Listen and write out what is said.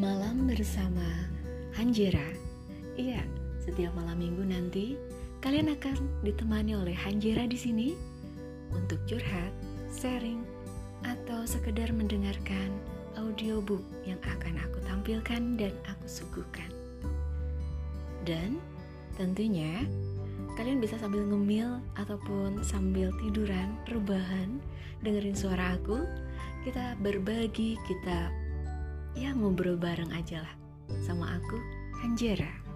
Malam bersama Hanjera. Iya, setiap malam minggu nanti kalian akan ditemani oleh Hanjera di sini untuk curhat, sharing, atau sekedar mendengarkan audiobook yang akan aku tampilkan dan aku suguhkan. Dan tentunya kalian bisa sambil ngemil ataupun sambil tiduran, rebahan, dengerin suara aku. Kita berbagi, kita ya ngobrol bareng aja lah sama aku Hanjera